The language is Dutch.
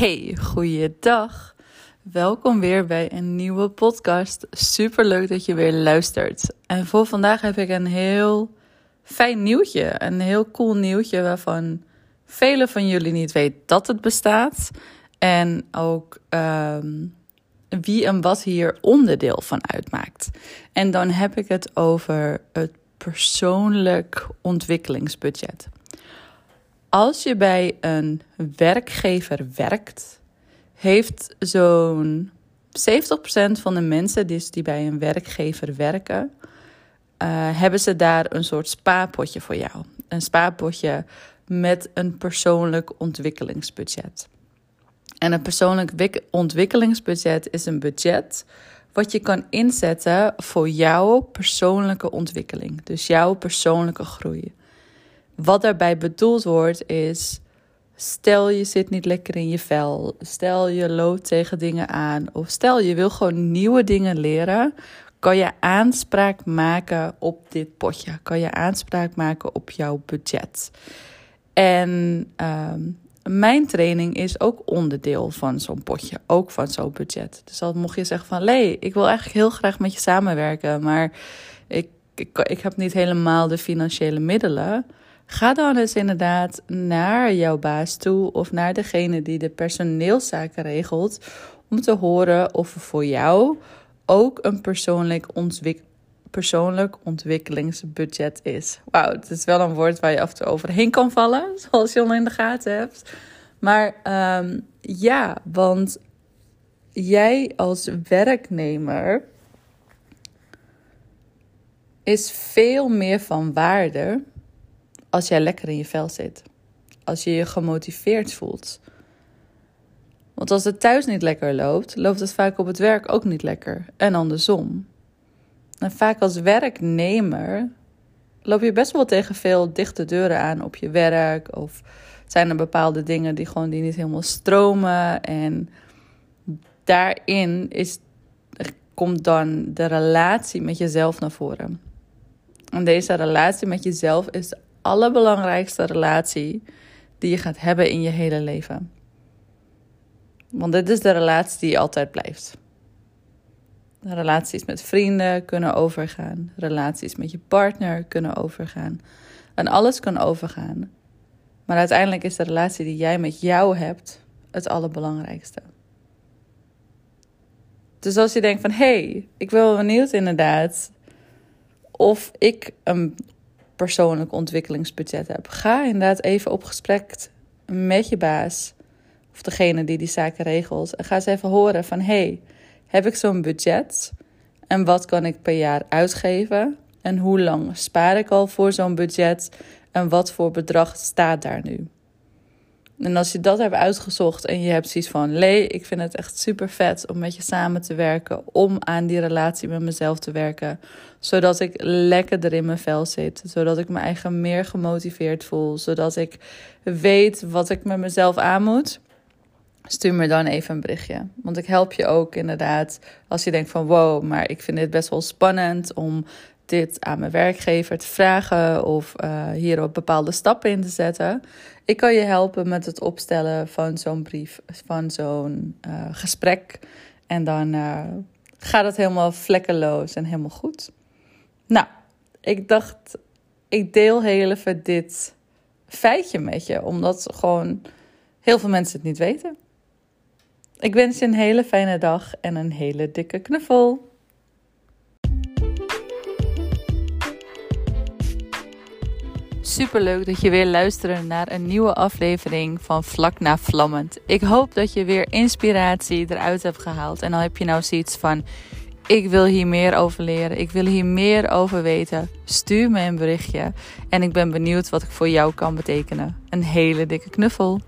Hey, goeiedag. Welkom weer bij een nieuwe podcast. Super leuk dat je weer luistert. En voor vandaag heb ik een heel fijn nieuwtje. Een heel cool nieuwtje waarvan velen van jullie niet weten dat het bestaat. En ook ehm, wie en wat hier onderdeel van uitmaakt. En dan heb ik het over het persoonlijk ontwikkelingsbudget. Als je bij een werkgever werkt, heeft zo'n 70% van de mensen die, die bij een werkgever werken, uh, hebben ze daar een soort spaarpotje voor jou. Een spaarpotje met een persoonlijk ontwikkelingsbudget. En een persoonlijk ontwikkelingsbudget is een budget wat je kan inzetten voor jouw persoonlijke ontwikkeling. Dus jouw persoonlijke groei. Wat daarbij bedoeld wordt is. Stel je zit niet lekker in je vel. Stel je loopt tegen dingen aan. Of stel je wil gewoon nieuwe dingen leren. Kan je aanspraak maken op dit potje? Kan je aanspraak maken op jouw budget? En ehm, mijn training is ook onderdeel van zo'n potje, ook van zo'n budget. Dus dan mocht je zeggen van, Lee, ik wil eigenlijk heel graag met je samenwerken, maar ik, ik, ik heb niet helemaal de financiële middelen. Ga dan eens inderdaad naar jouw baas toe of naar degene die de personeelszaken regelt, om te horen of er voor jou ook een persoonlijk, persoonlijk ontwikkelingsbudget is. Wauw, het is wel een woord waar je af en toe overheen kan vallen, zoals je al in de gaten hebt. Maar um, ja, want jij als werknemer is veel meer van waarde als jij lekker in je vel zit. Als je je gemotiveerd voelt. Want als het thuis niet lekker loopt, loopt het vaak op het werk ook niet lekker. En andersom. En vaak als werknemer loop je best wel tegen veel dichte deuren aan op je werk. Of zijn er bepaalde dingen die gewoon die niet helemaal stromen. En daarin is, komt dan de relatie met jezelf naar voren. En deze relatie met jezelf is de allerbelangrijkste relatie die je gaat hebben in je hele leven. Want dit is de relatie die altijd blijft. Relaties met vrienden kunnen overgaan. Relaties met je partner kunnen overgaan. En alles kan overgaan. Maar uiteindelijk is de relatie die jij met jou hebt het allerbelangrijkste. Dus als je denkt van hé, hey, ik ben wel benieuwd inderdaad of ik een persoonlijk ontwikkelingsbudget heb. Ga inderdaad even op gesprek met je baas of degene die die zaken regelt. En ga eens even horen van hey, heb ik zo'n budget? En wat kan ik per jaar uitgeven? En hoe lang spaar ik al voor zo'n budget? En wat voor bedrag staat daar nu? En als je dat hebt uitgezocht en je hebt zoiets van: Lee, ik vind het echt super vet om met je samen te werken, om aan die relatie met mezelf te werken, zodat ik lekkerder in mijn vel zit, zodat ik me eigen meer gemotiveerd voel, zodat ik weet wat ik met mezelf aan moet. Stuur me dan even een berichtje. Want ik help je ook inderdaad als je denkt van wow, maar ik vind dit best wel spannend om dit aan mijn werkgever te vragen of uh, hier op bepaalde stappen in te zetten. Ik kan je helpen met het opstellen van zo'n brief, van zo'n uh, gesprek. En dan uh, gaat het helemaal vlekkeloos en helemaal goed. Nou, ik dacht, ik deel heel even dit feitje met je, omdat gewoon heel veel mensen het niet weten. Ik wens je een hele fijne dag en een hele dikke knuffel. Super leuk dat je weer luistert naar een nieuwe aflevering van Vlak na Vlammend. Ik hoop dat je weer inspiratie eruit hebt gehaald. En dan heb je nou zoiets van: ik wil hier meer over leren, ik wil hier meer over weten. Stuur me een berichtje en ik ben benieuwd wat ik voor jou kan betekenen. Een hele dikke knuffel.